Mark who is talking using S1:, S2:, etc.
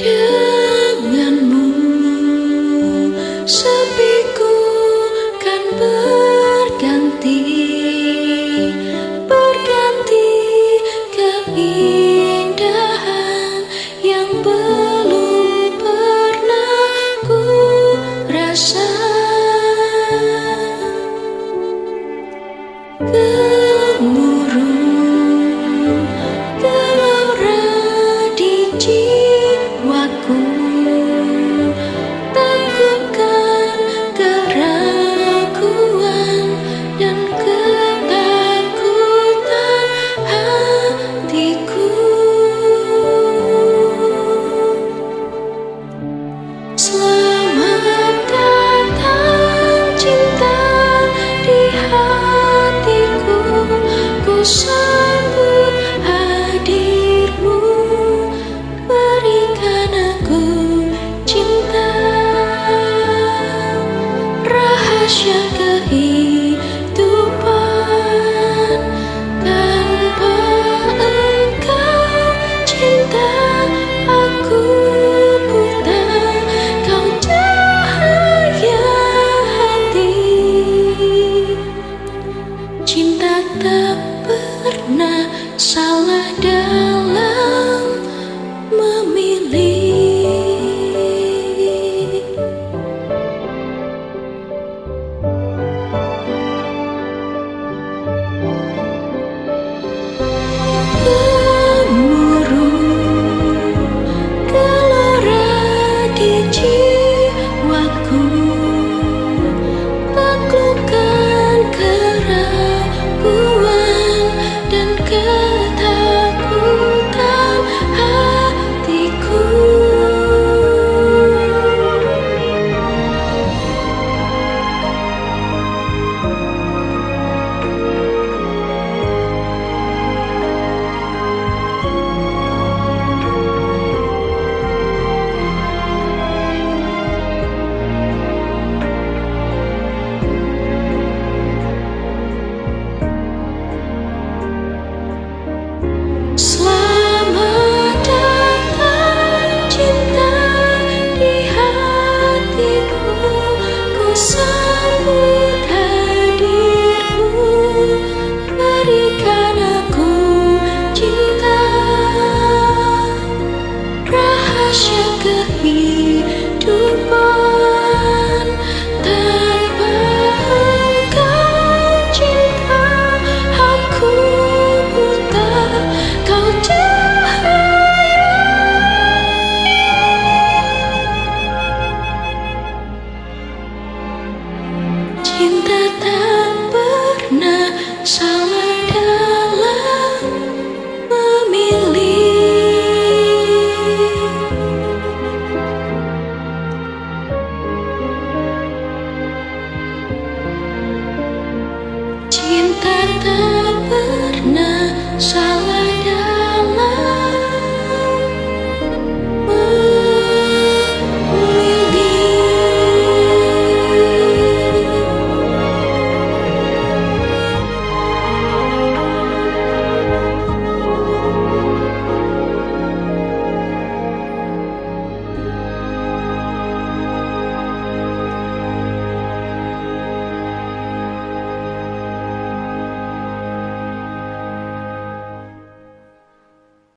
S1: Do Cinta